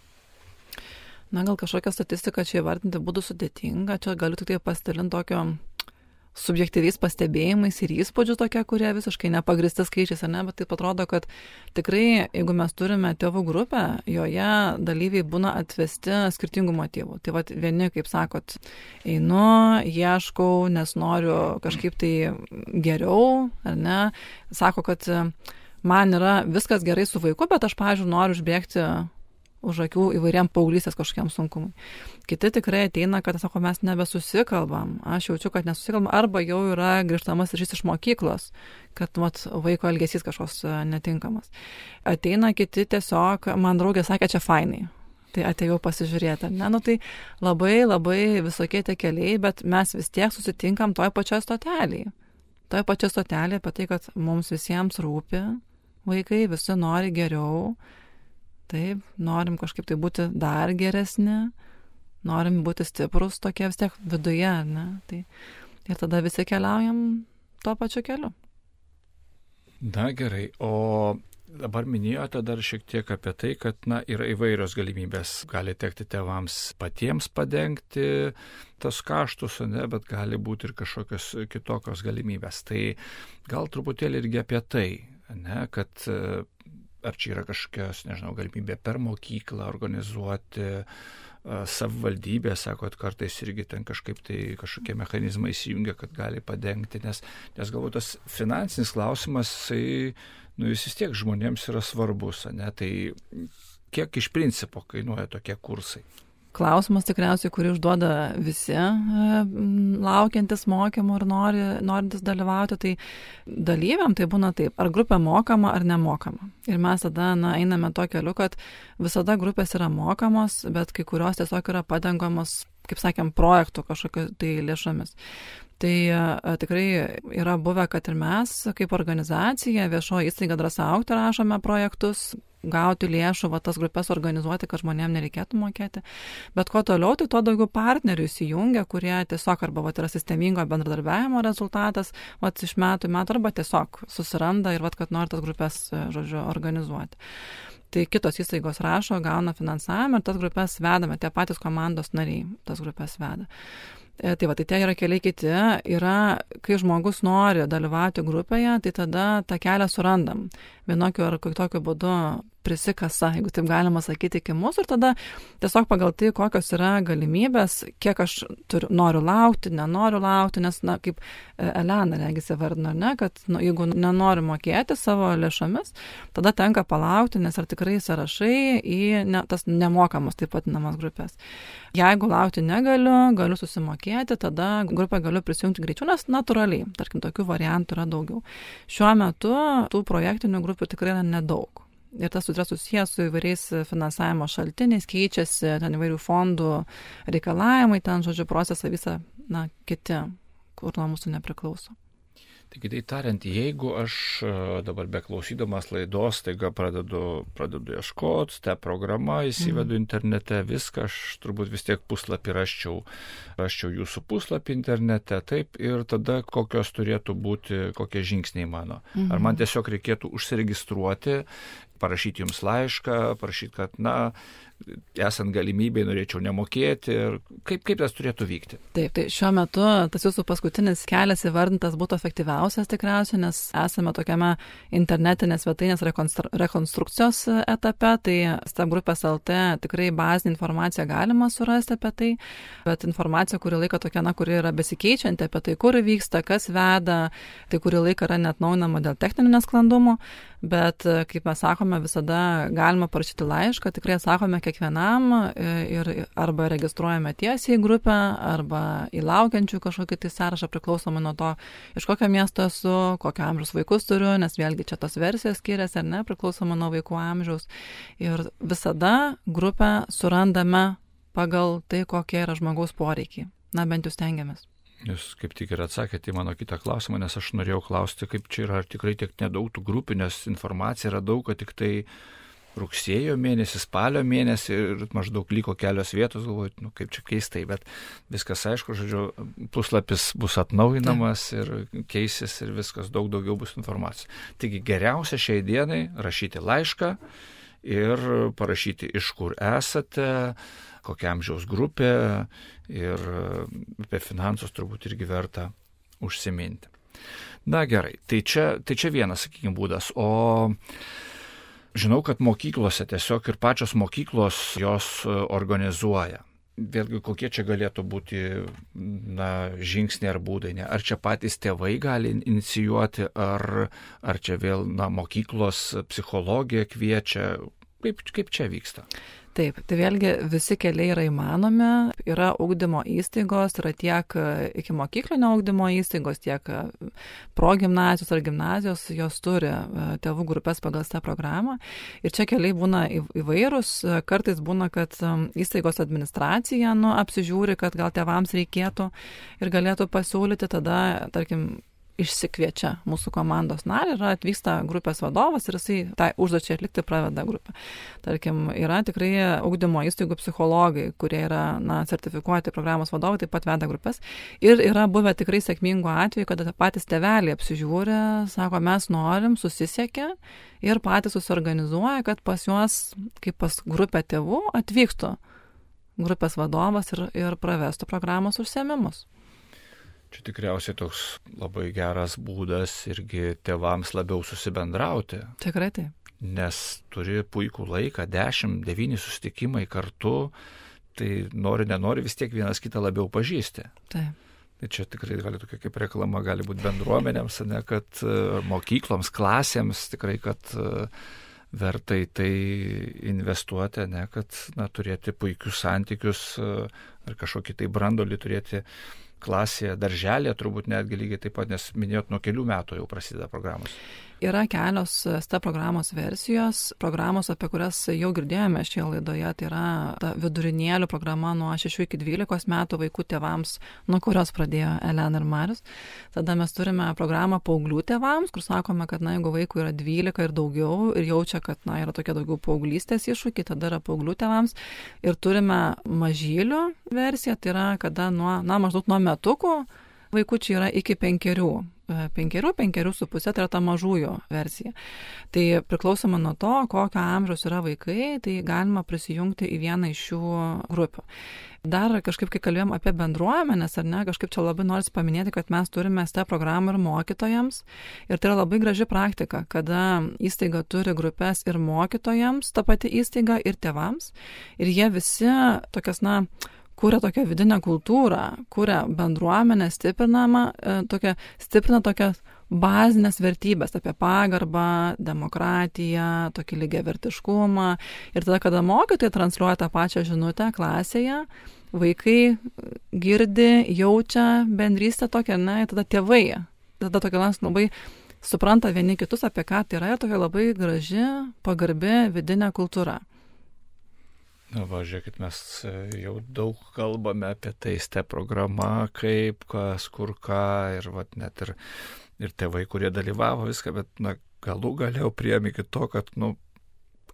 Na, gal kažkokią statistiką čia įvardinti būtų sudėtinga, čia galiu tik tai pasidalinti tokio subjektyviais pastebėjimais ir įspūdžių tokia, kurie visiškai nepagristi skaičiais, ar ne, bet taip atrodo, kad tikrai, jeigu mes turime tėvų grupę, joje dalyviai būna atvesti skirtingų motyvų. Tai vad vieni, kaip sakot, einu, ieškau, nes noriu kažkaip tai geriau, ar ne, sako, kad man yra viskas gerai su vaiku, bet aš, pažiūrėjau, noriu užbėgti už akių įvairiam paauglystės kažkokiam sunkumui. Kiti tikrai ateina, kad, sako, mes nebesusikalbam, aš jaučiu, kad nesusikalbam, arba jau yra grįžtamas ryšys iš mokyklos, kad mat, vaiko elgesys kažkoks e, netinkamas. Ateina kiti tiesiog, man draugė sakė, čia fainai. Tai atėjau pasižiūrėti. Ne, nu tai labai labai visokie tie keliai, bet mes vis tiek susitinkam toj pačioj stotelėje. Toj pačioj stotelėje apie tai, kad mums visiems rūpi vaikai, visi nori geriau Taip, norim kažkaip tai būti dar geresni, norim būti stiprus tokie vis tiek viduje, ne? Tai ir tada visi keliaujam tuo pačiu keliu.
Na gerai, o dabar minėjote dar šiek tiek apie tai, kad na, yra įvairios galimybės. Gali tekti tėvams patiems padengti tas kaštus, ne, bet gali būti ir kažkokios kitokios galimybės. Tai gal truputėlį irgi apie tai, ne, kad ar čia yra kažkokios, nežinau, galimybė per mokyklą organizuoti savivaldybė, sako, kad kartais irgi ten kažkaip tai kažkokie mechanizmai įsijungia, kad gali padengti, nes, nes galbūt tas finansinis klausimas, jisai, nu, jis vis tiek žmonėms yra svarbus, ne? Tai kiek iš principo kainuoja tokie kursai?
Klausimas tikriausiai, kurį užduoda visi e, laukiantis mokymų ir nori, norintis dalyvauti, tai dalyviam tai būna taip, ar grupė mokama ar nemokama. Ir mes tada na, einame to keliu, kad visada grupės yra mokamos, bet kai kurios tiesiog yra padengamos, kaip sakėm, projektų kažkokio tai lėšomis. Tai a, tikrai yra buvę, kad ir mes, kaip organizacija, viešoji įstaiga drąsa aukti rašome projektus, gauti lėšų, va tas grupės organizuoti, kad žmonėms nereikėtų mokėti. Bet kuo toliau, tai tuo daugiau partnerių įsijungia, kurie tiesiog arba va, yra sistemingo bendradarbiavimo rezultatas, va iš metų į metų, arba tiesiog susiranda ir va, kad nori tas grupės, žodžiu, organizuoti. Tai kitos įstaigos rašo, gauna finansavimą ir tas grupės vedame, tie patys komandos nariai tas grupės veda. E, tai va, tai tie yra keliai kiti. Yra, kai žmogus nori dalyvauti grupėje, tai tada tą kelią surandam. Vienokiu ar kitokiu būdu prisikasa, jeigu taip galima sakyti, iki mūsų ir tada tiesiog pagal tai, kokios yra galimybės, kiek aš turiu, noriu laukti, nenoriu laukti, nes, na, kaip e, Elena regisi vardina, ne, kad nu, jeigu nenoriu mokėti savo lėšomis, tada tenka palaukti, nes ar tikrai sąrašai į ne, tas nemokamos taip pat namas grupės. Jeigu laukti negaliu, galiu susimokėti, tada grupę galiu prisijungti greičiau, nes natūraliai, tarkim, tokių variantų yra daugiau. Šiuo metu tų projektinių grupių tikrai yra nedaug ir tas yra susijęs su įvairiais finansavimo šaltiniais, keičiasi ten įvairių fondų reikalavimai, ten, žodžiu, procesą visą, na, kiti, kur nuo mūsų nepriklauso.
Tai kitaip tariant, jeigu aš e, dabar beklausydamas laidos, taiga pradedu, pradedu ieškoti, tą programą įsivedu mm. internete, viską, aš turbūt vis tiek puslapį raščiau, raščiau jūsų puslapį internete, taip, ir tada kokios turėtų būti, kokie žingsniai mano. Mm. Ar man mhm. tiesiog reikėtų užsiregistruoti parašyti jums laišką, parašyti, kad, na, esant galimybėj norėčiau nemokėti ir kaip, kaip tas turėtų vykti.
Taip, tai šiuo metu tas jūsų paskutinis kelias įvardintas būtų efektyviausias tikriausiai, nes esame tokiame internetinės svetainės rekonstru rekonstrukcijos etape, tai STEP grupės LT tikrai bazinį informaciją galima surasti apie tai, bet informacija kurį laiką tokia, na, kuri yra besikeičianti apie tai, kur vyksta, kas veda, tai kurį laiką yra net naujinama dėl techninių nesklandumų, bet kaip mes sakome, visada galima parašyti laišką, tikrai atsakome kiekvienam e, ir arba registruojame tiesiai į grupę, arba į laukiančių kažkokį tai sąrašą priklausomai nuo to, iš kokio miesto esu, kokio amžiaus vaikus turiu, nes vėlgi čia tos versijos skiriasi ar ne, priklausomai nuo vaikų amžiaus. Ir visada grupę surandame pagal tai, kokie yra žmogaus poreikiai. Na, bent jau stengiamės.
Jūs kaip tik ir atsakėte į mano kitą klausimą, nes aš norėjau klausti, kaip čia yra, ar tikrai tiek nedaug tų grupių, nes informacija yra daug, kad tik tai rugsėjo mėnesį, spalio mėnesį ir maždaug liko kelios vietos, galvoju, nu kaip čia keistai, bet viskas aišku, žodžiu, puslapis bus atnaujinamas ir keisis ir viskas, daug daugiau bus informacijos. Taigi geriausia šiai dienai rašyti laišką ir parašyti, iš kur esate, kokia amžiaus grupė ir apie finansus turbūt irgi verta užsiminti. Na gerai, tai čia, tai čia vienas, sakykime, būdas. O Žinau, kad mokyklose tiesiog ir pačios mokyklos jos organizuoja. Vėlgi, kokie čia galėtų būti na, žingsniai ar būdai, ne? ar čia patys tėvai gali inicijuoti, ar, ar čia vėl na, mokyklos psichologija kviečia, kaip, kaip čia vyksta?
Taip, tai vėlgi visi keliai yra įmanomi, yra ugdymo įstaigos, yra tiek e, iki mokyklinio ugdymo įstaigos, tiek e, progymnazijos ar gimnazijos, jos turi e, tėvų grupės pagal tą programą. Ir čia keliai būna įvairūs, kartais būna, kad įstaigos administracija nu, apsižiūri, kad gal tėvams reikėtų ir galėtų pasiūlyti, tada, tarkim, išsikviečia mūsų komandos narį ir atvyksta grupės vadovas ir jisai tą užduočią atlikti praveda grupę. Tarkim, yra tikrai augdymo įstaigų psichologai, kurie yra na, sertifikuoti programos vadovai, taip pat veda grupės. Ir yra buvę tikrai sėkmingų atvejų, kada patys teveliai apsižiūrė, sako, mes norim, susisiekia ir patys susiorganizuoja, kad pas juos, kaip pas grupę tėvų, atvyktų grupės vadovas ir, ir pravestų programos užsiemimus.
Čia tikriausiai toks labai geras būdas irgi tėvams labiau susibendrauti.
Tikrai tai.
Nes turi puikų laiką, 10-9 susitikimai kartu, tai nori, nenori, vis tiek vienas kitą labiau pažįsti.
Taip.
Tai čia tikrai gali tokia kaip reklama, gali būti bendruomenėms, ne, kad e, mokykloms, klasėms, tikrai, kad e, verta į tai investuoti, ne, kad na, turėti puikius santykius e, ar kažkokį tai brandolį turėti klasėje, darželėje, turbūt netgi lygiai taip pat, nes minėjot, nuo kelių metų jau prasideda programos.
Yra kelios STE programos versijos, programos, apie kurias jau girdėjome šioje laidoje, tai yra ta vidurinėlių programa nuo 6 iki 12 metų vaikų tėvams, nuo kurios pradėjo Elena ir Marius. Tada mes turime programą paauglių tėvams, kur sakome, kad na, jeigu vaikų yra 12 ir daugiau ir jaučia, kad na, yra tokie daugiau paauglystės iššūkiai, tada yra paauglių tėvams. Ir turime mažylių versiją, tai yra kada nuo, na, maždaug nuo metukų vaikučiai yra iki penkerių penkerių, penkerių su pusė, tai yra ta mažųjų versija. Tai priklausoma nuo to, kokio amžiaus yra vaikai, tai galima prisijungti į vieną iš šių grupių. Dar kažkaip, kai kalbėjom apie bendruomenės, ar ne, kažkaip čia labai noriu paminėti, kad mes turime ST programą ir mokytojams. Ir tai yra labai graži praktika, kada įstaiga turi grupės ir mokytojams, ta pati įstaiga ir tėvams. Ir jie visi tokias, na, kūrė tokią vidinę kultūrą, kūrė bendruomenę, stiprinamą, e, tokią, stiprina tokias bazinės vertybės apie pagarbą, demokratiją, tokį lygiai vertiškumą. Ir tada, kada mokytojai transliuoja tą pačią žinutę klasėje, vaikai girdi, jaučia bendrystę tokią, na, ir tada tėvai, tada tokia labai supranta vieni kitus, apie ką tai yra, ir tokia labai graži, pagarbi vidinė kultūra.
Na, va, žiūrėkit, mes e, jau daug kalbame apie tai, ste programa, kaip, kas, kur ką, ir va, net ir, ir tėvai, kurie dalyvavo viską, bet, na, galų galėjau priemi iki to, kad, nu,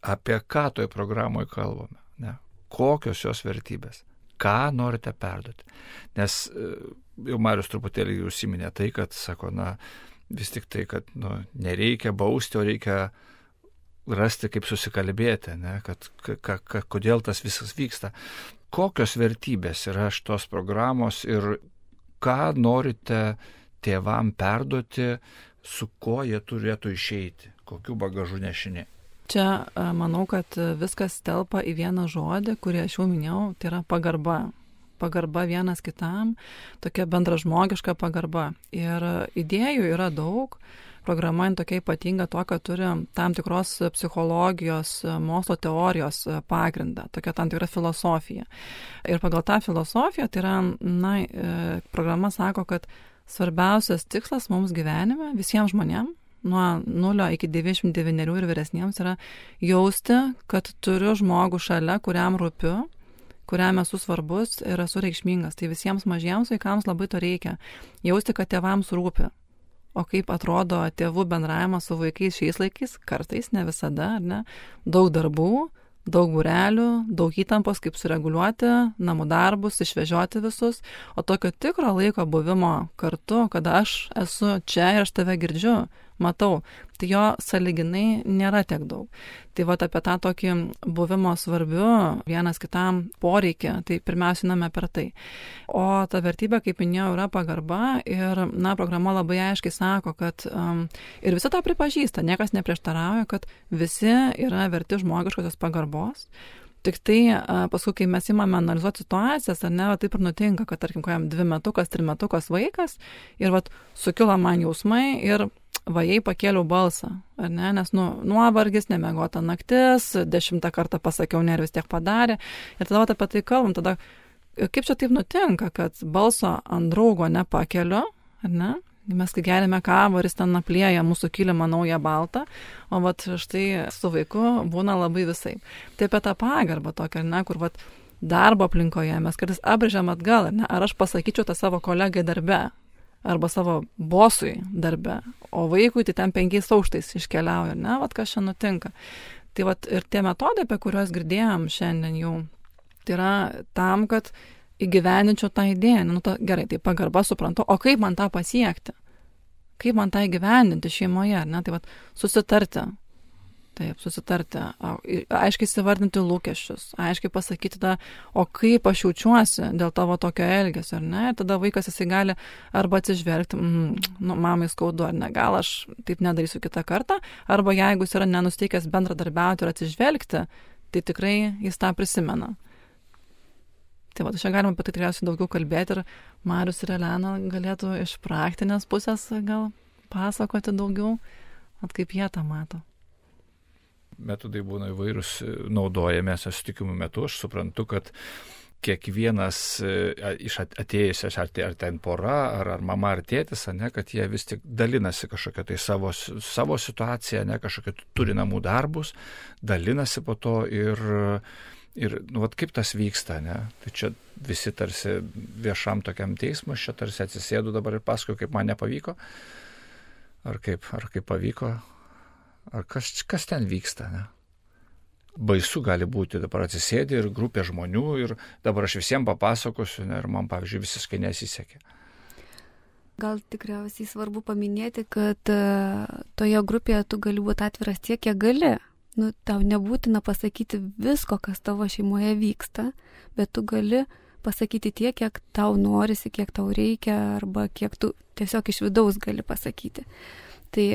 apie ką toje programoje kalbame, ne, kokios jos vertybės, ką norite perduoti. Nes e, jau Marius truputėlį užsiminė tai, kad, sako, na, vis tik tai, kad, nu, nereikia bausti, o reikia rasti, kaip susikalbėti, ne, kad, ka, ka, kodėl tas visas vyksta. Kokios vertybės yra šitos programos ir ką norite tėvam perduoti, su kuo jie turėtų išeiti, kokiu bagažu nešini.
Čia manau, kad viskas telpa į vieną žodį, kurį aš jau minėjau, tai yra pagarba. Pagarba vienas kitam, tokia bendražmogiška pagarba. Ir idėjų yra daug, programa tokia ypatinga tuo, kad turi tam tikros psichologijos, mokslo teorijos pagrindą, tokia tam tikra filosofija. Ir pagal tą filosofiją, tai yra, na, e, programa sako, kad svarbiausias tikslas mums gyvenime, visiems žmonėms, nuo 0 iki 99 ir vyresniems yra jausti, kad turiu žmogų šalia, kuriam rūpiu, kuriam esu svarbus ir esu reikšmingas. Tai visiems mažiems vaikams labai to reikia. Jausti, kad tėvams rūpi o kaip atrodo tėvų bendravimas su vaikais šiais laikais, kartais ne visada, ar ne, daug darbų, daug burelių, daug įtampos, kaip sureguliuoti namų darbus, išvežioti visus, o tokio tikro laiko buvimo kartu, kada aš esu čia ir aš tave girdžiu, matau, tai jo saliginai nėra tiek daug. Tai va apie tą tokį buvimo svarbiu vienas kitam poreikį, tai pirmiausia, einame per tai. O ta vertybė, kaip minėjau, yra pagarba ir, na, programa labai aiškiai sako, kad um, ir visi tą pripažįsta, niekas neprieštarauja, kad visi yra verti žmogiškosios pagarbos. Tik tai paskui, kai mes įmame analizuoti situacijas, ar ne, va, taip ir nutinka, kad, tarkim, kojam dvi metukas, trimetukas vaikas ir, va, sukilo man jausmai ir vajai pakėliau balsą, ar ne, nes, nu, nuovargis, nemegota naktis, dešimtą kartą pasakiau, ne ir vis tiek padarė. Ir tada apie tai kalbam, tada kaip čia taip nutinka, kad balso ant draugo nepakeliu, ar ne? Mes kai gerime kavą ir jis ten aplieja mūsų kilimą naują baltą, o vat štai su vaiku būna labai visai. Tai apie tą pagarbą tokią, ne, kur vat darbo aplinkoje mes kartais abrėžiam atgal, ar ne, ar aš pasakyčiau tą savo kolegai darbe, arba savo bosui darbe, o vaikui tai ten penkiais aukštais iškeliauja, ne, vad kas čia nutinka. Tai vad ir tie metodai, apie kuriuos girdėjom šiandien jau, tai yra tam, kad įgyveninčiau tą idėją, nu, ta, gerai, tai pagarba suprantu, o kaip man tą pasiekti? Kaip man tą įgyvendinti šeimoje, ne, tai vad susitarti, Taip, susitarti, aiškiai įsivardinti lūkesčius, aiškiai pasakyti tada, o kaip aš jaučiuosi dėl tavo tokio elgesio, ar ne, ir tada vaikas jisai gali arba atsižvelgti, mm, nu, mamai skaudu, ar ne, gal aš taip nedarysiu kitą kartą, arba jeigu jis yra nenusteikęs bendradarbiauti ir atsižvelgti, tai tikrai jis tą prisimena. Tai va, čia galima apie tai tikriausiai daugiau kalbėti ir Marius ir Elena galėtų iš praktinės pusės gal pasakoti daugiau, at kaip jie tą mato.
Metodai būna įvairūs naudojami susitikimų metu. Aš suprantu, kad kiekvienas e, iš atėjusias, ar, ar ten pora, ar, ar mama, ar tėtis, ne, kad jie vis tik dalinasi kažkokią tai savo, savo situaciją, ne kažkokią turi namų darbus, dalinasi po to ir Ir, nu, vat, kaip tas vyksta, ne? Tai čia visi tarsi viešam tokiam teismui, čia tarsi atsisėdu dabar ir pasakoju, kaip man nepavyko. Ar kaip, ar kaip pavyko. Ar kas, kas ten vyksta, ne? Baisu gali būti, dabar atsisėdi ir grupė žmonių ir dabar aš visiems papasakosiu, ne, ir man, pavyzdžiui, visiškai nesisekė.
Gal tikriausiai svarbu paminėti, kad e, toje grupėje tu gali būti atviras tiek, kiek gali nu, tau nebūtina pasakyti visko, kas tavo šeimoje vyksta, bet tu gali pasakyti tiek, kiek tau norisi, kiek tau reikia, arba kiek tu tiesiog iš vidaus gali pasakyti. Tai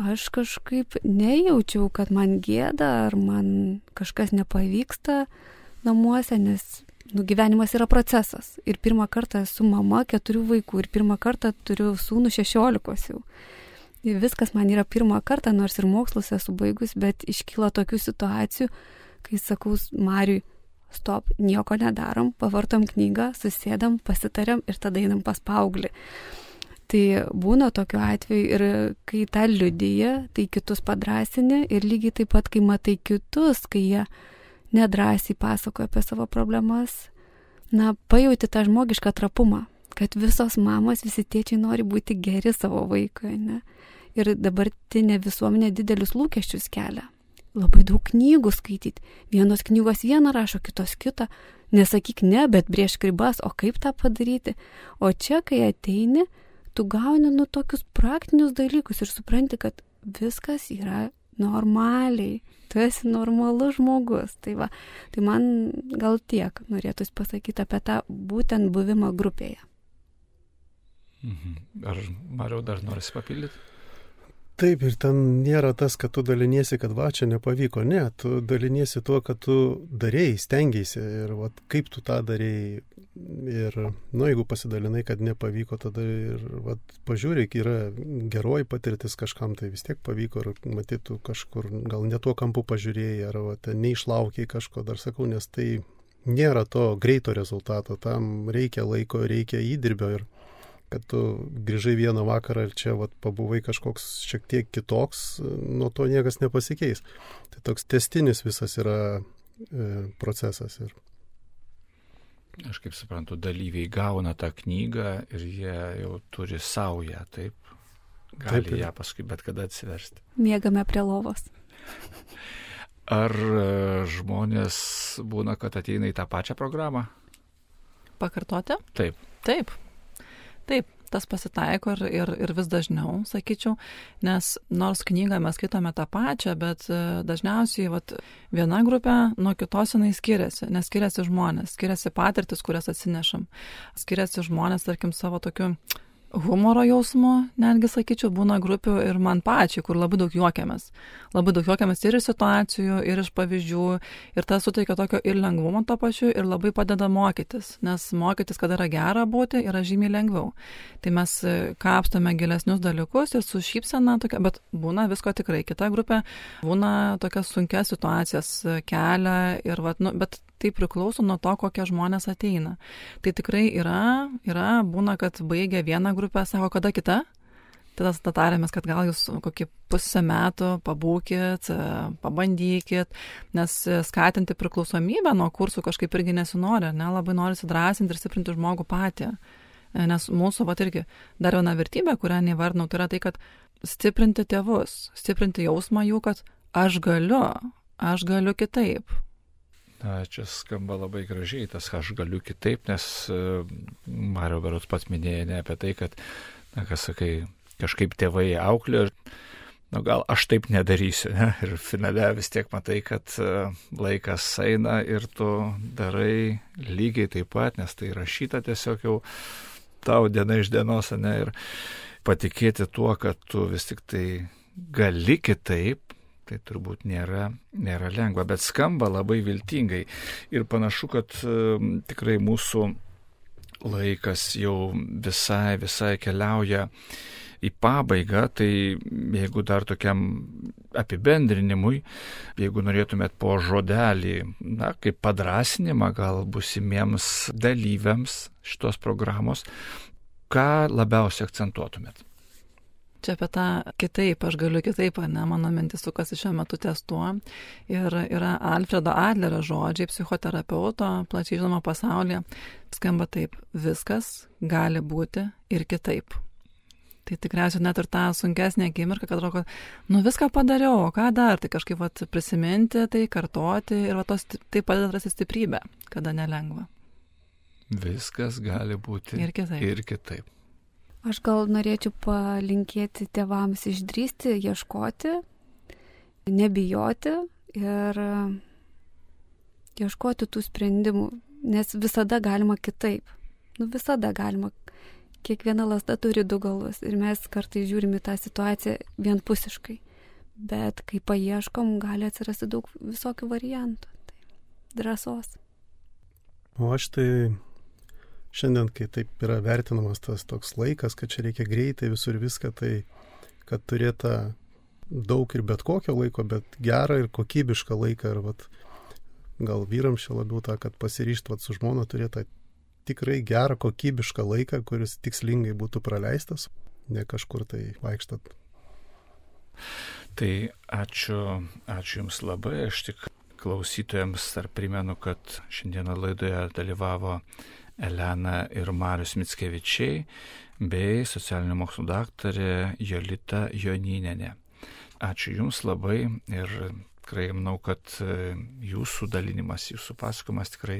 aš kažkaip nejaučiau, kad man gėda ar man kažkas nepavyksta namuose, nes nu, gyvenimas yra procesas. Ir pirmą kartą esu mama keturių vaikų ir pirmą kartą turiu sūnų šešiolikos jau viskas man yra pirmą kartą, nors ir mokslus esu baigus, bet iškyla tokių situacijų, kai sakau Mariui, stop, nieko nedarom, pavartom knygą, susėdam, pasitarėm ir tada einam pas paauglį. Tai būna tokiu atveju ir kai tą liudyje, tai kitus padrasini ir lygiai taip pat, kai matai kitus, kai jie nedrasiai pasakoja apie savo problemas, na, pajauti tą žmogišką trapumą, kad visos mamos, visi tėčiai nori būti geri savo vaikui, ne? ir dabartinė visuomenė didelius lūkesčius kelia. Labai daug knygų skaityti. Vienos knygos vieną rašo, kitos kitą. Nesakyk ne, bet prieš ribas, o kaip tą padaryti. O čia, kai ateini, tu gauni nu tokius praktinius dalykus ir supranti, kad viskas yra normaliai. Tu esi normalus žmogus. Tai, va, tai man gal tiek norėtųsi pasakyti apie tą būtent buvimą grupėje.
Mhm. Ar Mariau dar norisi papildyti?
Taip, ir ten nėra tas, kad tu daliniesi, kad va čia nepavyko. Ne, tu daliniesi tuo, kad tu darėjai, stengiaisi ir va, kaip tu tą darėjai. Ir, nu, jeigu pasidalinai, kad nepavyko, tada ir, va, pažiūrėk, yra geroji patirtis kažkam, tai vis tiek pavyko ir matytų kažkur, gal ne tuo kampu pažiūrėjai, ar va, neišlaukiai kažko, dar sakau, nes tai nėra to greito rezultato, tam reikia laiko, reikia įdirbio ir kad tu grįžai vieną vakarą ir čia vat, pabuvai kažkoks šiek tiek kitoks, nuo to niekas nepasikeis. Tai toks testinis visas yra e, procesas. Ir...
Aš kaip suprantu, dalyviai gauna tą knygą ir jie jau turi saują, taip? Gali taip, ją paskui bet kada atsiversti.
Mėgame prie lovos.
Ar e, žmonės būna, kad ateina į tą pačią programą?
Pakartoti?
Taip.
Taip, Taip, tas pasitaiko ir, ir, ir vis dažniau, sakyčiau, nes nors knygą mes skaitome tą pačią, bet e, dažniausiai vat, viena grupė nuo kitos jinai skiriasi, nes skiriasi žmonės, skiriasi patirtis, kurias atsinešam, skiriasi žmonės, tarkim, savo tokiu humoro jausmu, netgi sakyčiau, būna grupių ir man pačiai, kur labai daug juokiamės. Labai daug juokiamės ir iš situacijų, ir iš pavyzdžių, ir tas suteikia tokio ir lengvumo to pačiu, ir labai padeda mokytis, nes mokytis, kada yra gera būti, yra žymiai lengviau. Tai mes e, kapstome gilesnius dalykus ir su šypsena tokia, bet būna visko tikrai. Kita grupė būna tokias sunkias situacijas e, kelia, ir, vat, nu, bet tai priklauso nuo to, kokie žmonės ateina. Tai tikrai yra, yra, būna, kad baigia vieną grupę, sako, kada kita. Tada tarėmės, kad gal jūs kokį pusę metų pabūkit, pabandykit, nes skatinti priklausomybę nuo kursų kažkaip irgi nesinori, ne, labai nori įsidrasinti ir stiprinti žmogų patį. Nes mūsų, va irgi, dar viena vertybė, kurią nevardinau, tai yra tai, kad stiprinti tėvus, stiprinti jausmą jų, kad aš galiu, aš galiu kitaip,
Na, čia skamba labai gražiai, tas aš galiu kitaip, nes e, Mario Berots pats minėjo ne apie tai, kad, na, kas sakai, kažkaip tėvai auklė na, gal aš taip nedarysiu. Ne? Ir finale vis tiek matai, kad e, laikas eina ir tu darai lygiai taip pat, nes tai rašyta tiesiog jau tau diena iš dienos, ne? Ir patikėti tuo, kad tu vis tik tai gali kitaip, tai turbūt nėra, nėra lengva, bet skamba labai viltingai. Ir panašu, kad tikrai mūsų laikas jau visai, visai keliauja į pabaigą, tai jeigu dar tokiam apibendrinimui, jeigu norėtumėt po žodelį, na, kaip padrasinimą gal busimiems dalyviams šitos programos, ką labiausiai akcentuotumėt?
Čia apie tą kitaip, aš galiu kitaip, ne, mano mintis sukasi šiuo metu ties tuo. Ir yra Alfredo Adlerio žodžiai, psichoterapeuto, plačiai žinoma pasaulyje, skamba taip, viskas gali būti ir kitaip. Tai tikriausiai net ir tą sunkesnę akimirką, kad atrodo, nu viską padariau, o ką dar, tai kažkaip vat, prisiminti, tai kartoti ir vat, tos, tai padeda rasti stiprybę, kada nelengva.
Viskas gali būti
ir kitaip.
Ir kitaip.
Aš gal norėčiau palinkėti tėvams išdrysti, ieškoti, nebijoti ir ieškoti tų sprendimų, nes visada galima kitaip. Nu, visada galima. Kiekviena lasda turi du galus ir mes kartai žiūrime tą situaciją vienpusiškai. Bet kai paieškom, gali atsirasti daug visokių variantų. Tai drąsos.
O aš tai šiandien, kai taip yra vertinamas tas toks laikas, kad čia reikia greitai visur viską, tai kad turėta daug ir bet kokio laiko, bet gerą ir kokybišką laiką. Ir vat, gal vyrams čia labiau tą, kad pasiryšt vat, su žmona turėtų tikrai gerą kokybišką laiką, kuris tikslingai būtų praleistas, ne kažkur tai vaikštat.
Tai ačiū, ačiū Jums labai, aš tik klausytojams dar primenu, kad šiandieną laidoje dalyvavo Elena ir Marius Mitskevičiai bei socialinių mokslų daktarė Jolita Joninenė. Ačiū Jums labai ir tikrai manau, kad e, jūsų dalinimas, jūsų pasakojimas tikrai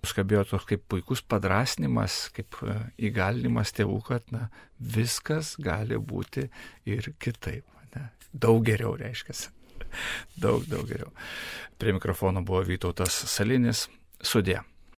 nuskabėjo toks kaip puikus padrasnimas, kaip e, įgalinimas tėvų, kad na, viskas gali būti ir kitaip. Ne? Daug geriau reiškia. Daug, daug geriau. Prie mikrofono buvo Vytautas Salinis. Sudė.